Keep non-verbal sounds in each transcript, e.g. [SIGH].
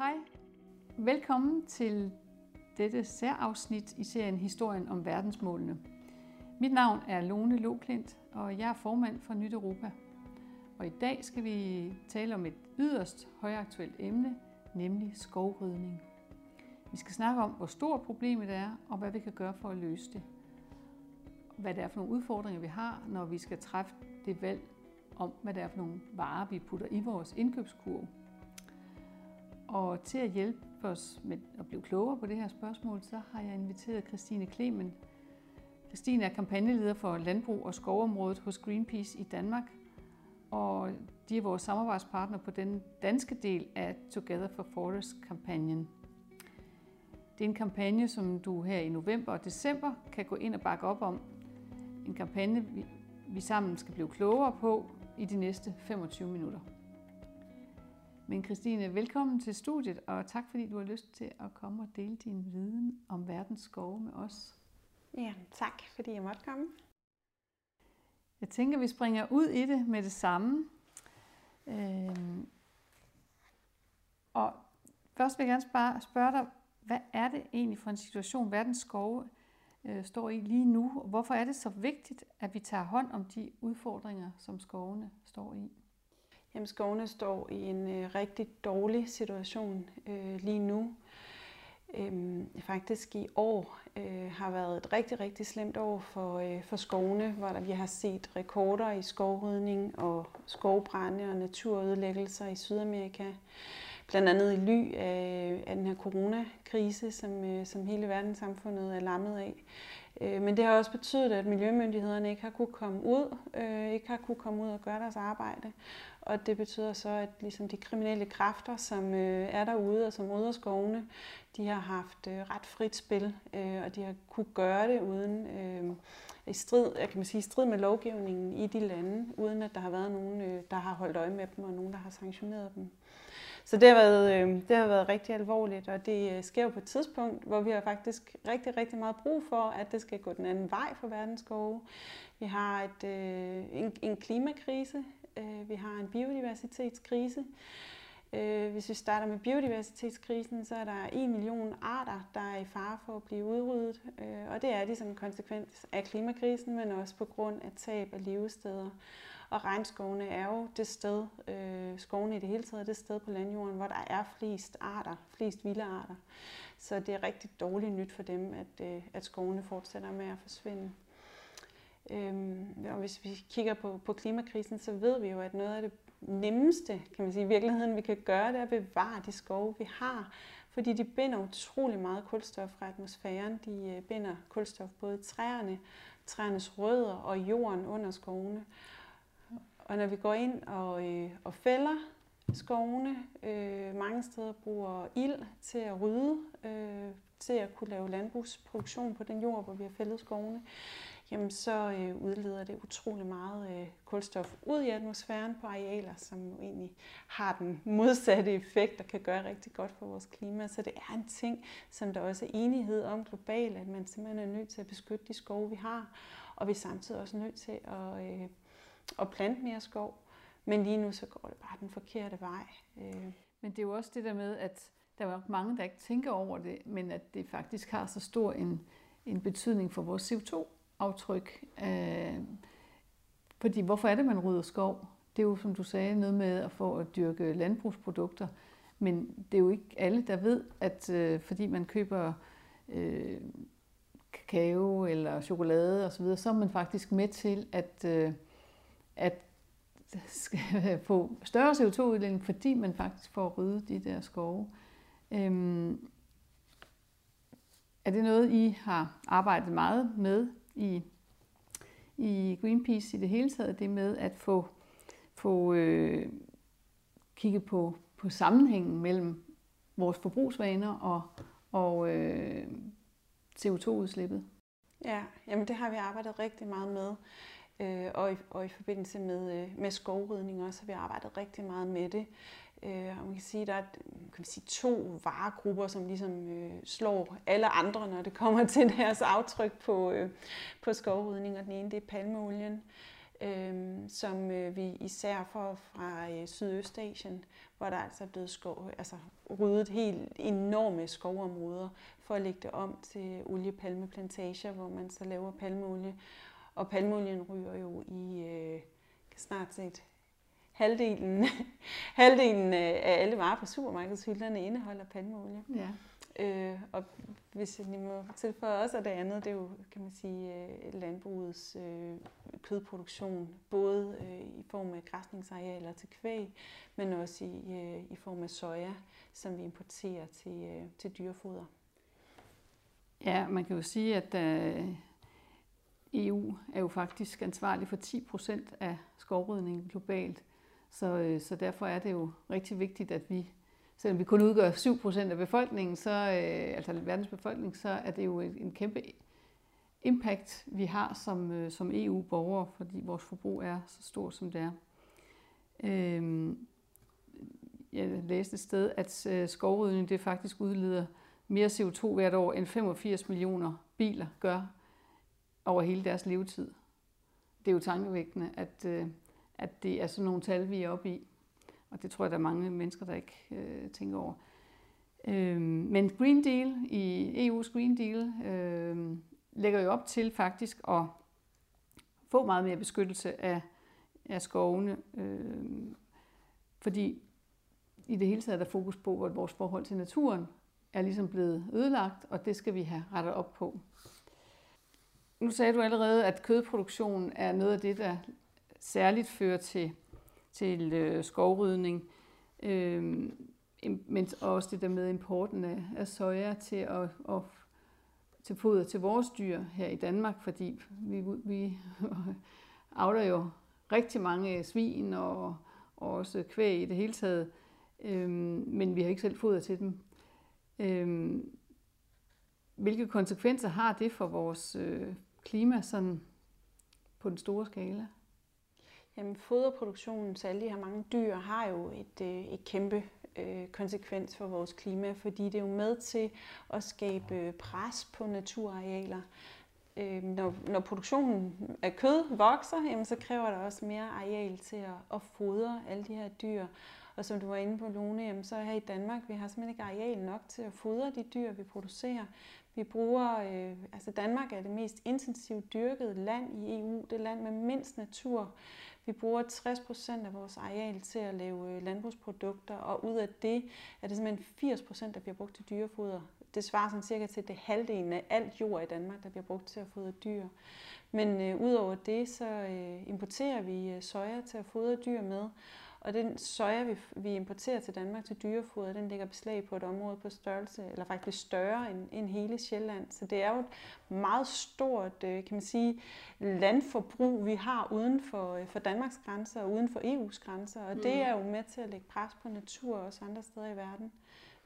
Hej. Velkommen til dette særafsnit i serien Historien om verdensmålene. Mit navn er Lone Loklint, og jeg er formand for Nyt Europa. Og i dag skal vi tale om et yderst højaktuelt emne, nemlig skovrydning. Vi skal snakke om, hvor stort problemet er, og hvad vi kan gøre for at løse det. Hvad det er for nogle udfordringer, vi har, når vi skal træffe det valg om, hvad det er for nogle varer, vi putter i vores indkøbskurv. Og til at hjælpe os med at blive klogere på det her spørgsmål, så har jeg inviteret Christine Klemen. Christine er kampagneleder for landbrug og skovområdet hos Greenpeace i Danmark, og de er vores samarbejdspartner på den danske del af Together for Forest-kampagnen. Det er en kampagne, som du her i november og december kan gå ind og bakke op om. En kampagne, vi sammen skal blive klogere på i de næste 25 minutter. Men Christine, velkommen til studiet, og tak fordi du har lyst til at komme og dele din viden om verdens skove med os. Ja, tak fordi jeg måtte komme. Jeg tænker, vi springer ud i det med det samme. Øhm, og først vil jeg gerne spørge, spørge dig, hvad er det egentlig for en situation, verdens skove øh, står i lige nu? Hvorfor er det så vigtigt, at vi tager hånd om de udfordringer, som skovene står i? Jamen, skovene står i en øh, rigtig dårlig situation øh, lige nu. Øhm, faktisk i år øh, har været et rigtig, rigtig slemt år for, øh, for skovene, hvor der, vi har set rekorder i skovrydning og skovbrænde og naturødelæggelser i Sydamerika. Blandt andet i ly af, af den her coronakrise, som, øh, som hele verdenssamfundet er lammet af. Øh, men det har også betydet, at miljømyndighederne ikke har kunne komme ud, øh, ikke har kunne komme ud og gøre deres arbejde. Og det betyder så, at ligesom de kriminelle kræfter, som øh, er derude og som rydder skovene, de har haft øh, ret frit spil, øh, og de har kunne gøre det uden øh, i strid, jeg kan man sige, strid med lovgivningen i de lande, uden at der har været nogen, øh, der har holdt øje med dem, og nogen, der har sanktioneret dem. Så det har, været, øh, det har været rigtig alvorligt, og det øh, sker jo på et tidspunkt, hvor vi har faktisk rigtig, rigtig meget brug for, at det skal gå den anden vej for verdensskove. Vi har et, øh, en, en klimakrise, øh, vi har en biodiversitetskrise. Øh, hvis vi starter med biodiversitetskrisen, så er der en million arter, der er i fare for at blive udryddet, øh, og det er de som en konsekvens af klimakrisen, men også på grund af tab af levesteder. Og regnskovene er jo det sted, øh, skovene i det hele taget det sted på landjorden, hvor der er flest arter, flest vilde arter. Så det er rigtig dårligt nyt for dem, at, øh, at skovene fortsætter med at forsvinde. Øhm, og hvis vi kigger på, på klimakrisen, så ved vi jo, at noget af det nemmeste, kan man sige, i virkeligheden, vi kan gøre, det er at bevare de skove, vi har. Fordi de binder utrolig meget kulstof fra atmosfæren. De øh, binder kulstof både i træerne, træernes rødder og jorden under skovene. Og når vi går ind og, øh, og fælder skovene, øh, mange steder bruger ild til at rydde, øh, til at kunne lave landbrugsproduktion på den jord, hvor vi har fældet skovene, jamen så øh, udleder det utrolig meget øh, kulstof ud i atmosfæren på arealer, som jo egentlig har den modsatte effekt og kan gøre rigtig godt for vores klima. Så det er en ting, som der også er enighed om globalt, at man simpelthen er nødt til at beskytte de skove, vi har, og vi er samtidig også nødt til at, øh, at plante mere skov. Men lige nu så går det bare den forkerte vej. Øh. Men det er jo også det der med, at der er mange, der ikke tænker over det, men at det faktisk har så stor en, en betydning for vores CO2 aftryk. Øh, fordi hvorfor er det, man rydder skov? Det er jo, som du sagde, noget med at få at dyrke landbrugsprodukter. Men det er jo ikke alle, der ved, at øh, fordi man køber øh, kakao eller chokolade osv., så er man faktisk med til at, øh, at [LAUGHS] få større CO2-udledning, fordi man faktisk får ryddet de der skove. Øhm, er det noget, I har arbejdet meget med i, i Greenpeace i det hele taget, det med at få, få øh, kigget på, på sammenhængen mellem vores forbrugsvaner og, og øh, CO2-udslippet. Ja, jamen det har vi arbejdet rigtig meget med. Øh, og, i, og i forbindelse med, øh, med skovrydning også har vi arbejdet rigtig meget med det. Øh, og man kan sige, der er kan man sige, to varegrupper, som ligesom øh, slår alle andre, når det kommer til deres aftryk på, øh, på skovrydning. Og den ene, det er palmeolien. øh, som øh, vi især får fra øh, Sydøstasien, hvor der altså er blevet skov, altså ryddet helt enorme skovområder for at lægge det om til oliepalmeplantager, hvor man så laver palmeolie. Og palmeolien ryger jo i øh, snart set halvdelen, [LAUGHS] halvdelen af alle varer på supermarkedshylderne indeholder palmeolie. Ja. Øh, og hvis jeg lige må tilføje også, at det andet, det er jo, kan man sige, øh, landbrugets øh, kødproduktion, både øh, i form af græsningsarealer til kvæg, men også i, øh, i form af soja, som vi importerer til, øh, til dyrefoder. Ja, man kan jo sige, at øh, EU er jo faktisk ansvarlig for 10 procent af skovrydningen globalt. Så, øh, så derfor er det jo rigtig vigtigt, at vi, selvom vi kun udgør 7% af befolkningen, så, øh, altså verdens befolkning, så er det jo en kæmpe impact, vi har som, øh, som EU-borgere, fordi vores forbrug er så stort, som det er. Øh, jeg læste et sted, at øh, skovrydning det faktisk udleder mere CO2 hvert år, end 85 millioner biler gør over hele deres levetid. Det er jo tankevækkende, at, øh, at det er sådan nogle tal, vi er oppe i. Og det tror jeg, der er mange mennesker, der ikke øh, tænker over. Øh, men Green Deal, i EU's Green Deal, øh, lægger jo op til faktisk at få meget mere beskyttelse af, af skovene. Øh, fordi i det hele taget er der fokus på, at vores forhold til naturen er ligesom blevet ødelagt, og det skal vi have rettet op på. Nu sagde du allerede, at kødproduktion er noget af det, der særligt fører til, til øh, skovrydning, øh, men også det der med importen af, af soja til at, at til foder til vores dyr her i Danmark, fordi vi, vi [LAUGHS] avler jo rigtig mange svin og, og også kvæg i det hele taget, øhm, men vi har ikke selv foder til dem. Øhm, hvilke konsekvenser har det for vores øh, klima sådan på den store skala? Jamen, foderproduktionen til alle de her mange dyr har jo et, øh, et kæmpe øh, konsekvens for vores klima, fordi det er jo med til at skabe øh, pres på naturarealer. Øh, når, når produktionen af kød vokser, jamen, så kræver der også mere areal til at, at fodre alle de her dyr. Og som du var inde på, Lone, jamen, så her i Danmark, vi har simpelthen ikke areal nok til at fodre de dyr, vi producerer. Vi bruger, øh, altså Danmark er det mest intensivt dyrkede land i EU, det land med mindst natur. Vi bruger 60% af vores areal til at lave øh, landbrugsprodukter, og ud af det er det simpelthen 80%, der bliver brugt til dyrefoder. Det svarer sådan cirka til det halvdelen af alt jord i Danmark, der bliver brugt til at fodre dyr. Men øh, udover det, så øh, importerer vi øh, soja til at fodre dyr med, og den soja, vi, vi importerer til Danmark til dyrefoder, den ligger beslag på et område på størrelse, eller faktisk større end, end hele Sjælland. Så det er jo et meget stort, øh, kan man sige, landforbrug, vi har uden for, øh, for Danmarks grænser og uden for EU's grænser. Og det mm. er jo med til at lægge pres på natur også andre steder i verden.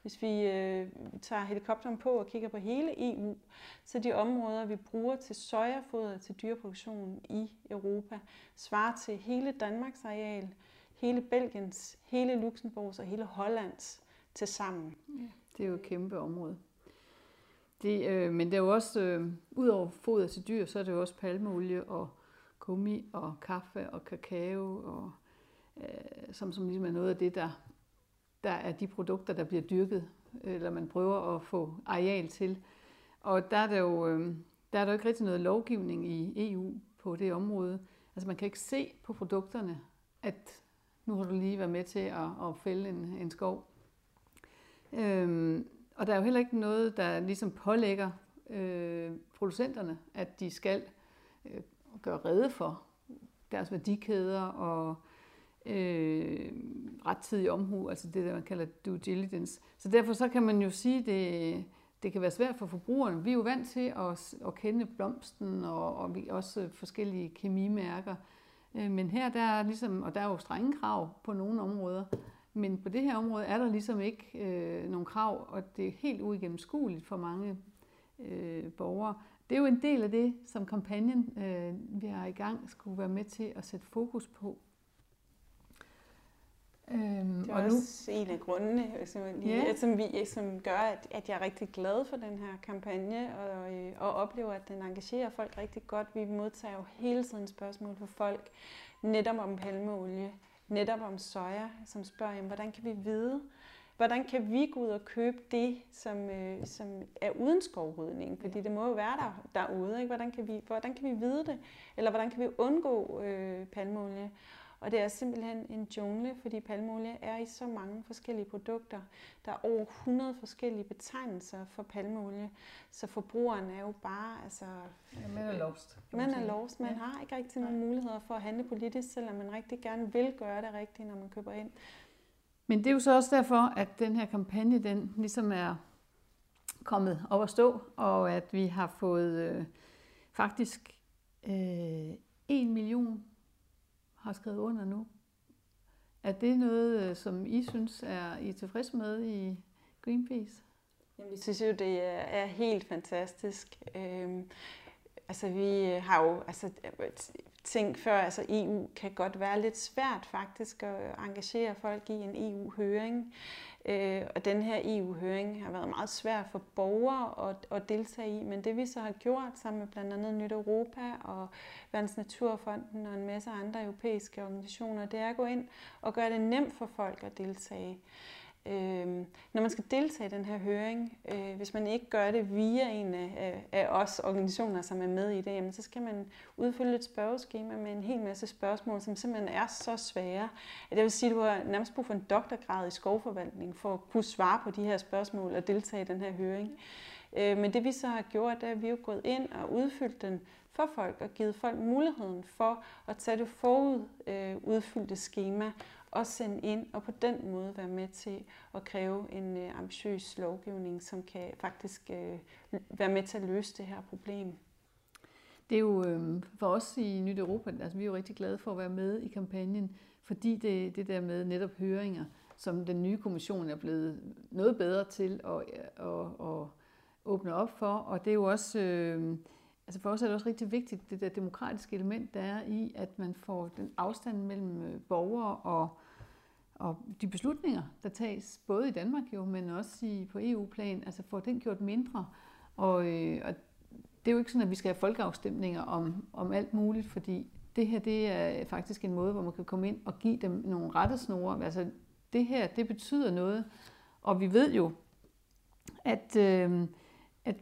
Hvis vi øh, tager helikopteren på og kigger på hele EU, så de områder, vi bruger til sojafoder til dyreproduktion i Europa, svarer til hele Danmarks areal, hele Belgiens, hele Luxembourgs og hele Hollands til sammen. Ja, det er jo et kæmpe område. Det, øh, men det er jo også, øh, ud over foder til dyr, så er det jo også palmeolie og gummi og kaffe og kakao, og, øh, som, som ligesom er noget af det, der, der er de produkter, der bliver dyrket, eller man prøver at få areal til. Og der er der jo, øh, der er der jo ikke rigtig noget lovgivning i EU på det område. Altså man kan ikke se på produkterne, at nu har du lige været med til at, at fælde en, en skov. Øhm, og der er jo heller ikke noget, der ligesom pålægger øh, producenterne, at de skal øh, gøre rede for deres værdikæder og øh, rettidig omhu, altså det, der man kalder due diligence. Så derfor så kan man jo sige, det, det kan være svært for forbrugerne. Vi er jo vant til at, at kende blomsten og, og vi også forskellige kemimærker. Øh, men her der er ligesom, og der er jo strenge krav på nogle områder, men på det her område er der ligesom ikke øh, nogen krav, og det er helt uigennemskueligt for mange øh, borgere. Det er jo en del af det, som kampagnen, øh, vi har i gang, skulle være med til at sætte fokus på. Øhm, det er og også nu... en af grundene, som, yeah. som, vi, som gør, at, at jeg er rigtig glad for den her kampagne, og, øh, og oplever, at den engagerer folk rigtig godt. Vi modtager jo hele tiden spørgsmål fra folk, netop om palmeolie, netop om soja, som spørger, jamen, hvordan kan vi vide, hvordan kan vi gå ud og købe det, som, øh, som er uden skovrydning? Fordi det må jo være der derude. Ikke? Hvordan, kan vi, hvordan kan vi vide det? Eller hvordan kan vi undgå øh, palmeolie? Og det er simpelthen en jungle, fordi palmeolie er i så mange forskellige produkter. Der er over 100 forskellige betegnelser for palmeolie, så forbrugeren er jo bare... Altså, ja, man er lost. Man, er lost. Man ja. har ikke rigtig nogen muligheder for at handle politisk, selvom man rigtig gerne vil gøre det rigtigt, når man køber ind. Men det er jo så også derfor, at den her kampagne, den ligesom er kommet op at stå, og at vi har fået øh, faktisk øh, en million har skrevet under nu. Er det noget, øh, som I synes er I er tilfreds med i Greenpeace? Jamen, vi synes jo, det er helt fantastisk. Øhm, altså, vi har jo altså, ting før, altså EU kan godt være lidt svært faktisk at engagere folk i en EU-høring. Øh, og den her EU-høring har været meget svær for borgere at, at deltage i, men det vi så har gjort sammen med blandt andet Nyt Europa og Verdens Naturfonden og en masse andre europæiske organisationer, det er at gå ind og gøre det nemt for folk at deltage. Øh, når man skal deltage i den her høring, øh, hvis man ikke gør det via en af, af os organisationer, som er med i det, jamen, så skal man udfylde et spørgeskema med en hel masse spørgsmål, som simpelthen er så svære, at jeg vil sige, at du har nærmest brug for en doktorgrad i skovforvaltning for at kunne svare på de her spørgsmål og deltage i den her høring. Øh, men det vi så har gjort, det er, at vi har gået ind og udfyldt den for folk og givet folk muligheden for at tage det forud øh, udfyldte schema også sende ind og på den måde være med til at kræve en øh, ambitiøs lovgivning, som kan faktisk øh, være med til at løse det her problem. Det er jo øh, for os i Nyt Europa, altså vi er jo rigtig glade for at være med i kampagnen, fordi det, det der med netop høringer, som den nye kommission er blevet noget bedre til at, øh, at, at åbne op for, og det er jo også... Øh, Altså for os er det også rigtig vigtigt, det der demokratiske element, der er i, at man får den afstand mellem øh, borgere og, og de beslutninger, der tages, både i Danmark jo, men også i, på EU-plan, altså får den gjort mindre. Og, øh, og det er jo ikke sådan, at vi skal have folkeafstemninger om, om alt muligt, fordi det her det er faktisk en måde, hvor man kan komme ind og give dem nogle rettesnore. Altså det her, det betyder noget, og vi ved jo, at, øh, at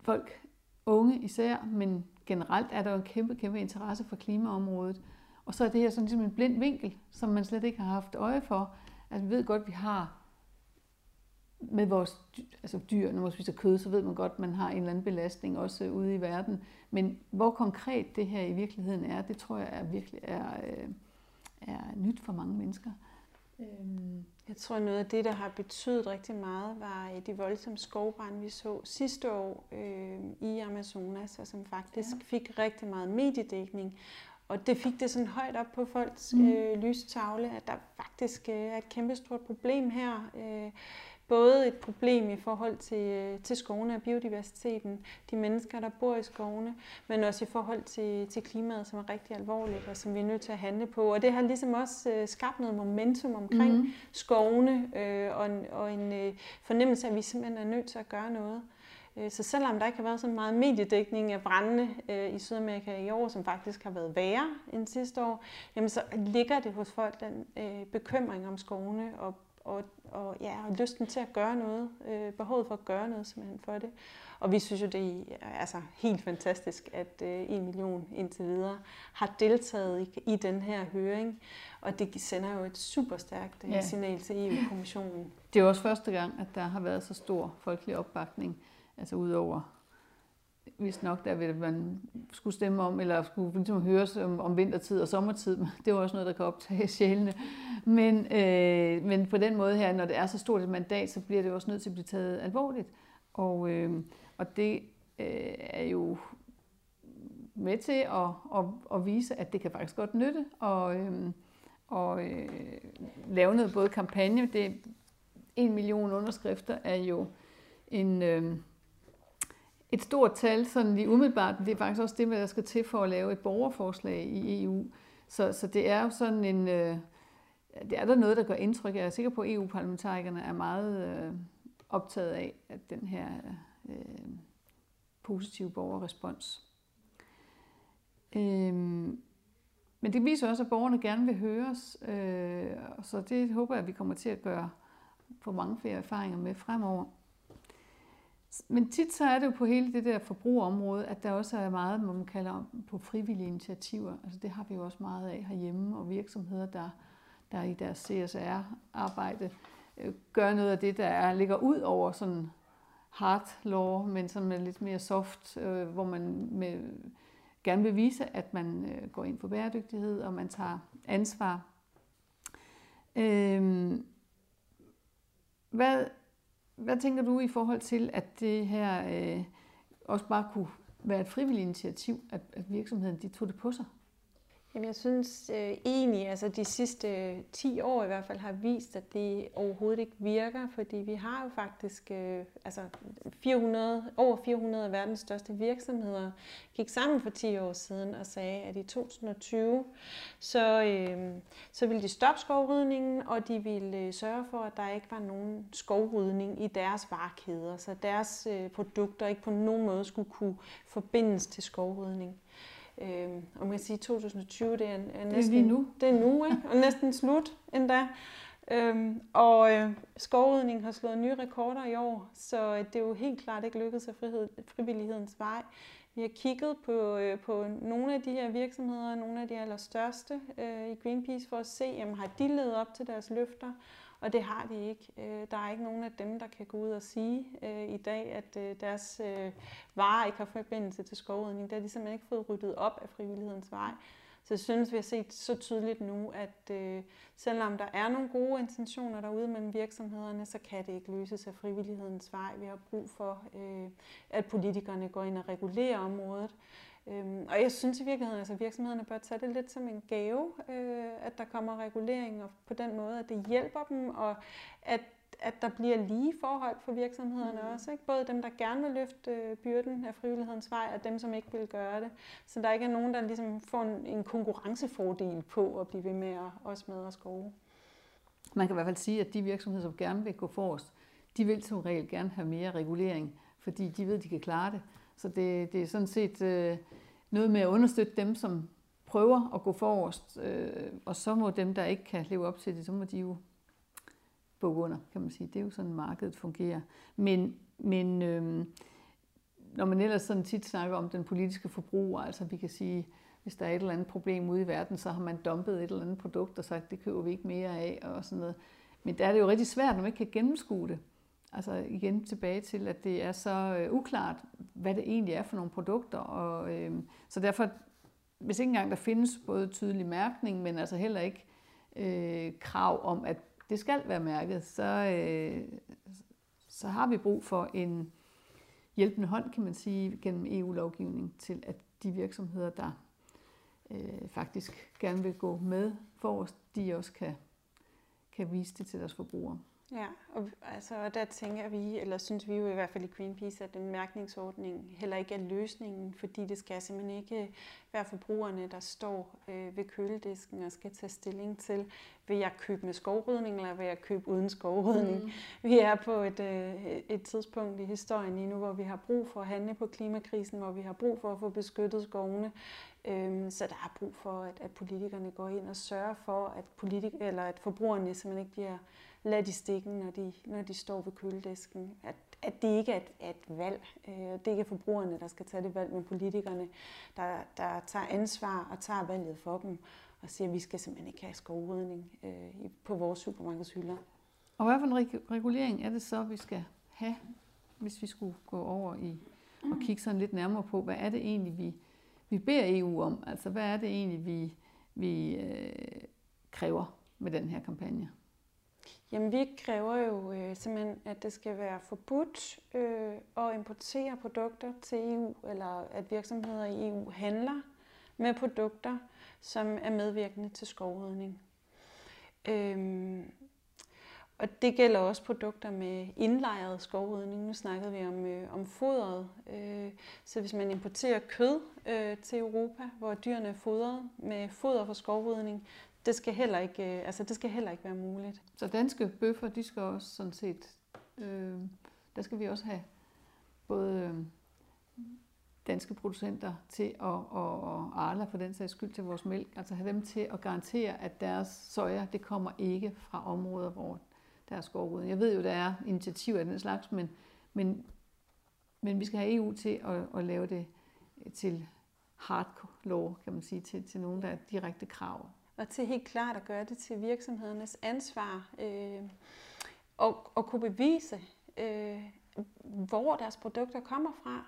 folk, unge især, men generelt er der jo en kæmpe, kæmpe interesse for klimaområdet. Og så er det her sådan ligesom en blind vinkel, som man slet ikke har haft øje for. Altså vi ved godt, at vi har med vores altså dyr, når man spiser kød, så ved man godt, at man har en eller anden belastning også ude i verden. Men hvor konkret det her i virkeligheden er, det tror jeg er virkelig er, øh, er nyt for mange mennesker. Øhm, jeg tror, noget af det, der har betydet rigtig meget, var de voldsomme skovbrænde, vi så sidste år øh, i Amazonas, og som faktisk ja. fik rigtig meget mediedækning. Og det fik det sådan højt op på folks mm. øh, lystavle, at der faktisk øh, er et kæmpestort problem her. Øh, både et problem i forhold til, øh, til skovene og biodiversiteten, de mennesker, der bor i skovene, men også i forhold til, til klimaet, som er rigtig alvorligt, og som vi er nødt til at handle på. Og det har ligesom også øh, skabt noget momentum omkring mm. skovene, øh, og, en, og en øh, fornemmelse af, at vi simpelthen er nødt til at gøre noget. Øh, så selvom der ikke har været så meget mediedækning af brændende øh, i Sydamerika i år, som faktisk har været værre end sidste år, jamen så ligger det hos folk den øh, bekymring om skovene og, og, og, ja, og lysten til at gøre noget, øh, behovet for at gøre noget simpelthen for det. Og vi synes jo, det er altså helt fantastisk, at øh, en million indtil videre har deltaget i, i den her høring. Og det sender jo et super stærkt ja. signal til EU-kommissionen. Det er også første gang, at der har været så stor folkelig opbakning Altså udover, hvis nok der vil man skulle stemme om, eller skulle ligesom høres om, om vintertid og sommertid. Det var også noget, der kan optage sjælene. Men, øh, men på den måde her, når det er så stort et mandat, så bliver det også nødt til at blive taget alvorligt. Og, øh, og det øh, er jo med til at, at, at vise, at det kan faktisk godt nytte og, øh, og øh, lave noget både kampagne. Det, en million underskrifter er jo en, øh, et stort tal, sådan lige umiddelbart. Det er faktisk også det, der skal til for at lave et borgerforslag i EU. Så, så det er jo sådan en... Øh, det er der noget, der gør indtryk. Jeg er sikker på, at EU-parlamentarikerne er meget øh, optaget af, at den her øh, positive borgerrespons. Øh, men det viser også, at borgerne gerne vil høres, øh, så det håber jeg, at vi kommer til at gøre på mange flere erfaringer med fremover. Men tit så er det jo på hele det der forbrugerområde, at der også er meget, man kalder om, på frivillige initiativer. Altså det har vi jo også meget af herhjemme, og virksomheder, der, der i deres CSR-arbejde øh, gør noget af det, der er, ligger ud over sådan hard law, men sådan med lidt mere soft, øh, hvor man med, gerne vil vise, at man øh, går ind for bæredygtighed, og man tager ansvar. Øh, hvad, hvad tænker du i forhold til, at det her øh, også bare kunne være et frivilligt initiativ, at, at virksomheden de tog det på sig? Jamen, jeg synes øh, egentlig, altså de sidste øh, 10 år i hvert fald har vist, at det overhovedet ikke virker, fordi vi har jo faktisk øh, altså 400, over 400 af verdens største virksomheder gik sammen for 10 år siden og sagde, at i 2020, så, øh, så ville de stoppe skovrydningen, og de ville øh, sørge for, at der ikke var nogen skovrydning i deres varekæder, så deres øh, produkter ikke på nogen måde skulle kunne forbindes til skovrydning. Øh, og man kan sige, at 2020 det er, er næsten, det er nu. Det er nu, ikke? og næsten slut endda. Øhm, og øh, skovrydning har slået nye rekorder i år, så det er jo helt klart ikke lykkedes af frihed, frivillighedens vej. Vi har kigget på, øh, på nogle af de her virksomheder, nogle af de allerstørste øh, i Greenpeace, for at se, jamen, har de levet op til deres løfter, og det har de ikke. Øh, der er ikke nogen af dem, der kan gå ud og sige øh, i dag, at øh, deres øh, varer ikke har forbindelse til skovrydning. Det har de simpelthen ikke fået ryddet op af frivillighedens vej. Så jeg synes, vi har set så tydeligt nu, at øh, selvom der er nogle gode intentioner derude mellem virksomhederne, så kan det ikke løses af frivillighedens vej. Vi har brug for, øh, at politikerne går ind og regulerer området. Øhm, og jeg synes i virkeligheden, at altså, virksomhederne bør tage det lidt som en gave, øh, at der kommer regulering, og på den måde, at det hjælper dem, og at, at der bliver lige forhold for virksomhederne mm. også. Ikke? Både dem, der gerne vil løfte øh, byrden af frivillighedens vej, og dem, som ikke vil gøre det. Så der ikke er nogen, der ligesom får en, en konkurrencefordel på at blive ved med at, også med at skove. Man kan i hvert fald sige, at de virksomheder, som gerne vil gå forrest, de vil som regel gerne have mere regulering, fordi de ved, at de kan klare det. Så det, det er sådan set øh, noget med at understøtte dem, som prøver at gå forrest, øh, og så må dem, der ikke kan leve op til det, så må de jo bukke under, kan man sige. Det er jo sådan, markedet fungerer. Men, men øh, når man ellers sådan tit snakker om den politiske forbruger, altså vi kan sige, hvis der er et eller andet problem ude i verden, så har man dumpet et eller andet produkt og sagt, det køber vi ikke mere af og sådan noget. Men der er det jo rigtig svært, når man ikke kan gennemskue det. Altså igen tilbage til, at det er så øh, uklart, hvad det egentlig er for nogle produkter. Og, øh, så derfor, hvis ikke engang der findes både tydelig mærkning, men altså heller ikke øh, krav om, at det skal være mærket, så, øh, så har vi brug for en hjælpende hånd, kan man sige, gennem EU-lovgivning til, at de virksomheder, der øh, faktisk gerne vil gå med for os, de også kan, kan vise det til deres forbrugere. Ja, og altså, der tænker vi, eller synes vi jo i hvert fald i Greenpeace, at en mærkningsordning heller ikke er løsningen, fordi det skal simpelthen ikke være forbrugerne, der står øh, ved køledisken og skal tage stilling til, vil jeg købe med skovrydning, eller vil jeg købe uden skovrydning. Mm. Vi er på et, øh, et tidspunkt i historien lige nu, hvor vi har brug for at handle på klimakrisen, hvor vi har brug for at få beskyttet skovene. Øhm, så der er brug for, at, at politikerne går ind og sørger for, at, politik, eller at forbrugerne simpelthen ikke bliver lade de stikken, når de, når de står ved køledisken. At, at det ikke er et, et valg. Øh, det er ikke forbrugerne, der skal tage det valg, men politikerne, der, der tager ansvar og tager valget for dem og siger, at vi skal simpelthen ikke have skovrydning øh, på vores supermarkedshylder. Og hvad for en regulering er det så, vi skal have, hvis vi skulle gå over i og kigge sådan lidt nærmere på, hvad er det egentlig, vi, vi beder EU om? Altså, hvad er det egentlig, vi, vi øh, kræver med den her kampagne? Jamen, vi kræver jo øh, simpelthen, at det skal være forbudt øh, at importere produkter til EU, eller at virksomheder i EU handler med produkter, som er medvirkende til skovrydning. Øhm, og det gælder også produkter med indlejret skovrydning. Nu snakkede vi om, øh, om fodret. Øh, så hvis man importerer kød øh, til Europa, hvor dyrene er fodret med foder for skovrydning, det skal heller ikke, øh, altså det skal heller ikke være muligt. Så danske bøffer, de skal også sådan set, øh, der skal vi også have både øh, danske producenter til at, og, og Arla for den sags skyld til vores mælk, altså have dem til at garantere, at deres soja, det kommer ikke fra områder, hvor der er skovrydning. Jeg ved jo, der er initiativer af den slags, men, men, men vi skal have EU til at, at lave det til hard law, kan man sige, til, til nogen, der er direkte krav. Og til helt klart at gøre det til virksomhedernes ansvar, øh, og, og kunne bevise, øh, hvor deres produkter kommer fra,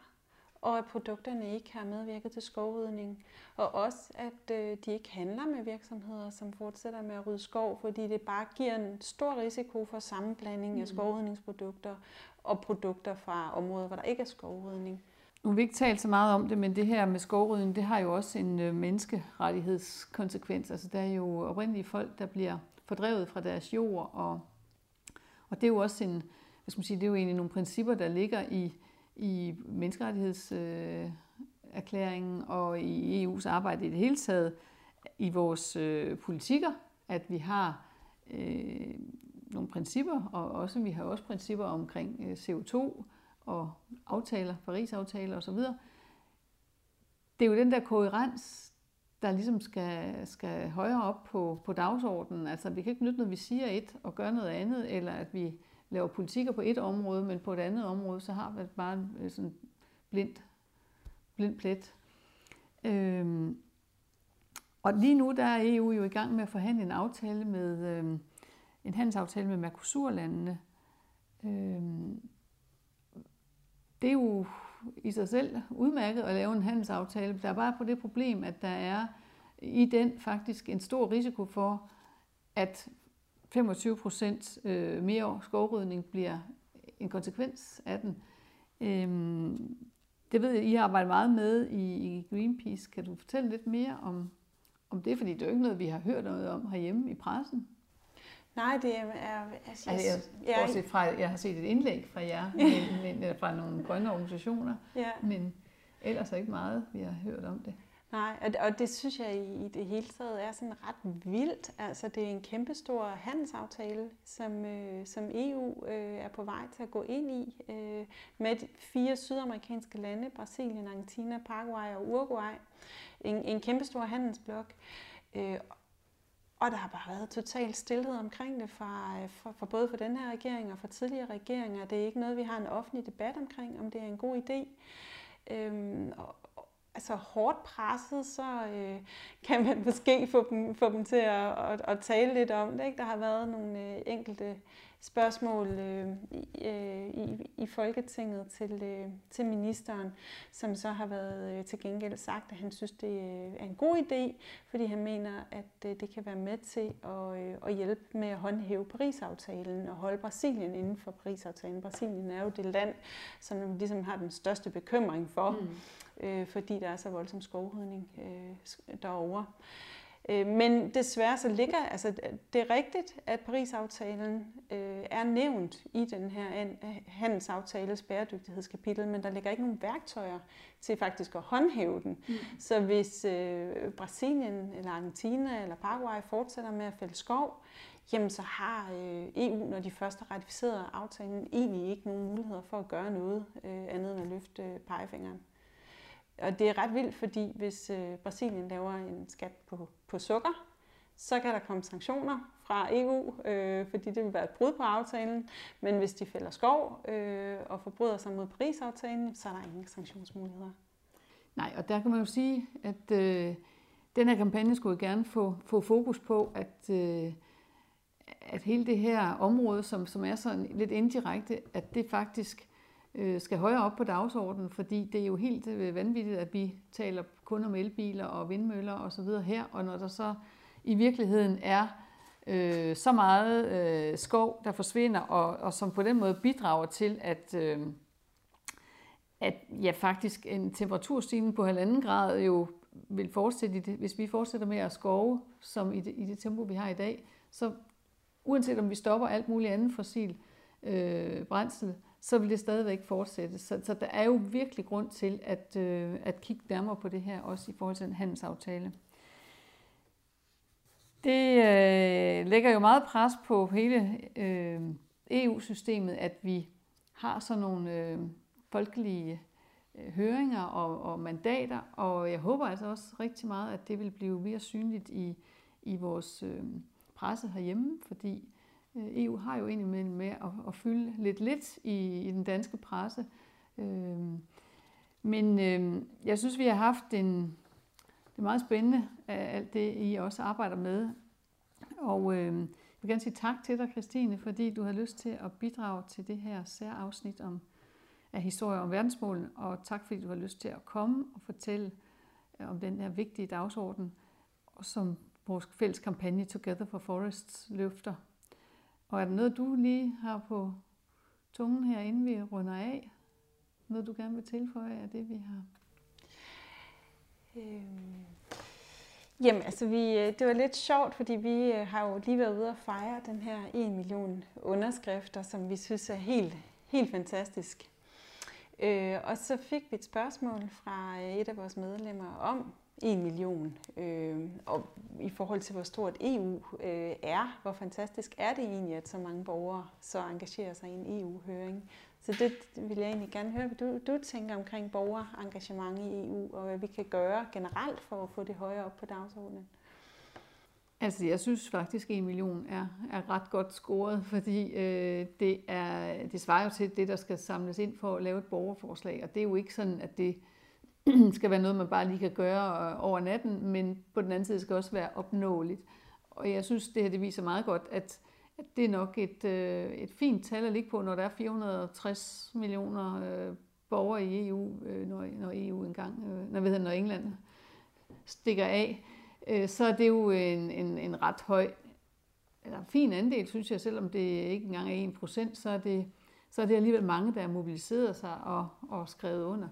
og at produkterne ikke har medvirket til skovrydning. Og også, at øh, de ikke handler med virksomheder, som fortsætter med at rydde skov, fordi det bare giver en stor risiko for sammenblanding mm. af skovrydningsprodukter og produkter fra områder, hvor der ikke er skovrydning. Nu har vi ikke talt så meget om det, men det her med skovrydning, det har jo også en øh, menneskerettighedskonsekvens. Altså der er jo oprindelige folk, der bliver fordrevet fra deres jord, og, og det er jo også en, hvad skal man sige, det er jo egentlig nogle principper, der ligger i, i menneskerettighedserklæringen øh, og i EU's arbejde i det hele taget, i vores øh, politikker, at vi har øh, nogle principper, og også vi har også principper omkring øh, CO2 og aftaler, Paris-aftaler osv. Det er jo den der koherens, der ligesom skal, skal højere op på, på dagsordenen. Altså, vi kan ikke nytte noget, vi siger et og gør noget andet, eller at vi laver politikker på et område, men på et andet område, så har vi bare en øh, sådan blind, blind plet. Øhm, og lige nu der er EU jo i gang med at forhandle en aftale med øhm, en handelsaftale med Mercosur-landene. Øhm, det er jo i sig selv udmærket at lave en handelsaftale. Der er bare på det problem, at der er i den faktisk en stor risiko for, at 25 procent øh, mere skovrydning bliver en konsekvens af den. Øhm, det ved jeg, I har arbejdet meget med i Greenpeace. Kan du fortælle lidt mere om, om det? Fordi det er jo ikke noget, vi har hørt noget om herhjemme i pressen. Nej, det er... Altså, altså, jeg, jeg, fra, jeg har set et indlæg fra jer, [LAUGHS] men, men, fra nogle grønne organisationer, ja. men ellers er ikke meget, vi har hørt om det. Nej, og det synes jeg i det hele taget er sådan ret vildt. Altså det er en kæmpestor handelsaftale, som, øh, som EU øh, er på vej til at gå ind i øh, med fire sydamerikanske lande, Brasilien, Argentina, Paraguay og Uruguay. En, en kæmpestor handelsblok. Øh, og der har bare været total stillhed omkring det fra, øh, fra, for, for både for den her regering og for tidligere regeringer. Det er ikke noget, vi har en offentlig debat omkring, om det er en god idé. Øhm, og, altså hårdt presset, så øh, kan man [LAUGHS] måske få dem, få dem til at, at, at tale lidt om det. Ikke? Der har været nogle øh, enkelte spørgsmål øh, i, øh, i, i Folketinget til, øh, til ministeren, som så har været øh, til gengæld sagt, at han synes, det øh, er en god idé, fordi han mener, at øh, det kan være med til at, øh, at hjælpe med at håndhæve Paris-aftalen og holde Brasilien inden for Paris-aftalen. Brasilien er jo det land, som ligesom har den største bekymring for, mm. øh, fordi der er så voldsom skovrydning øh, derovre. Øh, men desværre så ligger, altså det er rigtigt, at Paris-aftalen øh, er nævnt i den her handelsaftales bæredygtighedskapitel, men der ligger ikke nogen værktøjer til faktisk at håndhæve den. Mm. Så hvis øh, Brasilien eller Argentina eller Paraguay fortsætter med at fælde skov, jamen så har øh, EU, når de først har ratificeret aftalen, egentlig ikke nogen muligheder for at gøre noget øh, andet end at løfte øh, pegefingeren. Og det er ret vildt, fordi hvis øh, Brasilien laver en skat på, på sukker, så kan der komme sanktioner fra EU, øh, fordi det vil være et brud på aftalen. Men hvis de fælder skov øh, og forbryder sig mod Paris-aftalen, så er der ingen sanktionsmuligheder. Nej, og der kan man jo sige, at øh, den her kampagne skulle gerne få, få fokus på, at, øh, at hele det her område, som, som er sådan lidt indirekte, at det faktisk øh, skal højere op på dagsordenen, fordi det er jo helt øh, vanvittigt, at vi taler kun om elbiler og vindmøller og så videre her, og når der så i virkeligheden er øh, så meget øh, skov, der forsvinder, og, og som på den måde bidrager til, at, øh, at ja, faktisk en temperaturstigning på halvanden grad jo vil fortsætte, i det, hvis vi fortsætter med at skove, som i det, i det tempo, vi har i dag, så uanset om vi stopper alt muligt andet fossil øh, brændsel, så vil det stadigvæk fortsætte. Så, så der er jo virkelig grund til at, øh, at kigge nærmere på det her, også i forhold til en handelsaftale. Det øh, lægger jo meget pres på hele øh, EU-systemet, at vi har sådan nogle øh, folkelige øh, høringer og, og mandater, og jeg håber altså også rigtig meget, at det vil blive mere synligt i, i vores øh, presse herhjemme, fordi øh, Øh, EU har jo indimellem med at, at fylde lidt lidt i, i den danske presse. Øh, men øh, jeg synes, vi har haft en, det er meget spændende, øh, alt det I også arbejder med. Og øh, jeg vil gerne sige tak til dig, Christine, fordi du har lyst til at bidrage til det her særafsnit om, af historie om verdensmålen. og tak fordi du har lyst til at komme og fortælle øh, om den her vigtige dagsorden, som vores fælles kampagne Together for Forests løfter. Og er der noget, du lige har på tungen her, inden vi runder af? Noget, du gerne vil tilføje af det, vi har Øhm, jamen, altså vi, øh, det var lidt sjovt, fordi vi øh, har jo lige været ude og fejre den her 1 million underskrifter, som vi synes er helt, helt fantastisk. Øh, og så fik vi et spørgsmål fra øh, et af vores medlemmer om 1 million, øh, og i forhold til hvor stort EU øh, er, hvor fantastisk er det egentlig, at så mange borgere så engagerer sig i en EU-høring. Så det vil jeg egentlig gerne høre, hvad du, du tænker omkring borgerengagement i EU, og hvad vi kan gøre generelt for at få det højere op på dagsordenen. Altså, jeg synes faktisk, at 1 million er, er ret godt scoret, fordi øh, det, er, det svarer jo til det, der skal samles ind for at lave et borgerforslag. Og det er jo ikke sådan, at det [CLEARS THROAT] skal være noget, man bare lige kan gøre øh, over natten, men på den anden side skal det også være opnåeligt. Og jeg synes, det her det viser meget godt, at at det er nok et, øh, et fint tal at ligge på, når der er 460 millioner øh, borgere i EU, øh, når, når EU engang, øh, når, ved, når England stikker af, øh, så er det jo en, en, en ret høj, eller fin andel, synes jeg, selvom det ikke engang er 1%, så er det, så er det alligevel mange, der har mobiliseret sig og, og skrevet under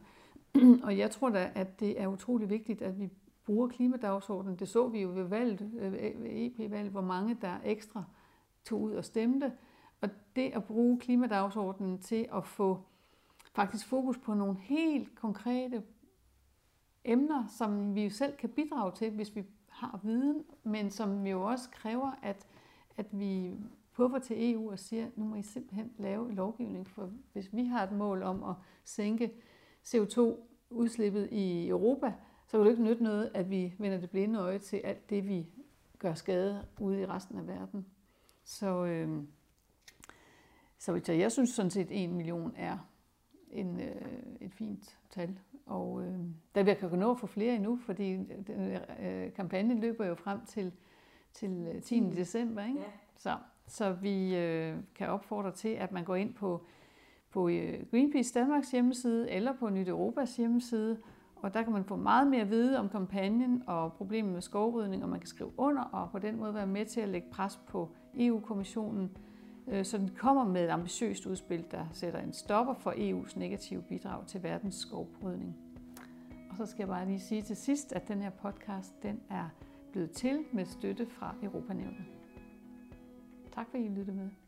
og jeg tror da, at det er utrolig vigtigt, at vi bruger klimadagsordenen. Det så vi jo ved valget, øh, EP-valget, hvor mange der ekstra tog ud og stemte. Og det at bruge klimadagsordenen til at få faktisk fokus på nogle helt konkrete emner, som vi jo selv kan bidrage til, hvis vi har viden, men som jo også kræver, at, at vi puffer til EU og siger, nu må I simpelthen lave lovgivning, for hvis vi har et mål om at sænke CO2-udslippet i Europa, så kan det ikke nytte noget, at vi vender det blinde øje til alt det, vi gør skade ude i resten af verden. Så, øh, så jeg synes sådan set, at 1 million er en, øh, et fint tal. Og øh, der vil jeg nå at få flere endnu, fordi den, øh, kampagnen løber jo frem til, til 10. Øh, mm. december. Ikke? Ja. Så, så vi øh, kan opfordre til, at man går ind på, på øh, Greenpeace Danmarks hjemmeside eller på Nyt Europas hjemmeside, og der kan man få meget mere at vide om kampagnen og problemet med skovrydning, og man kan skrive under og på den måde være med til at lægge pres på EU-kommissionen, øh, så den kommer med et ambitiøst udspil, der sætter en stopper for EU's negative bidrag til verdens skovrydning. Og så skal jeg bare lige sige til sidst, at den her podcast den er blevet til med støtte fra Europanævnet. Tak fordi I lyttede med.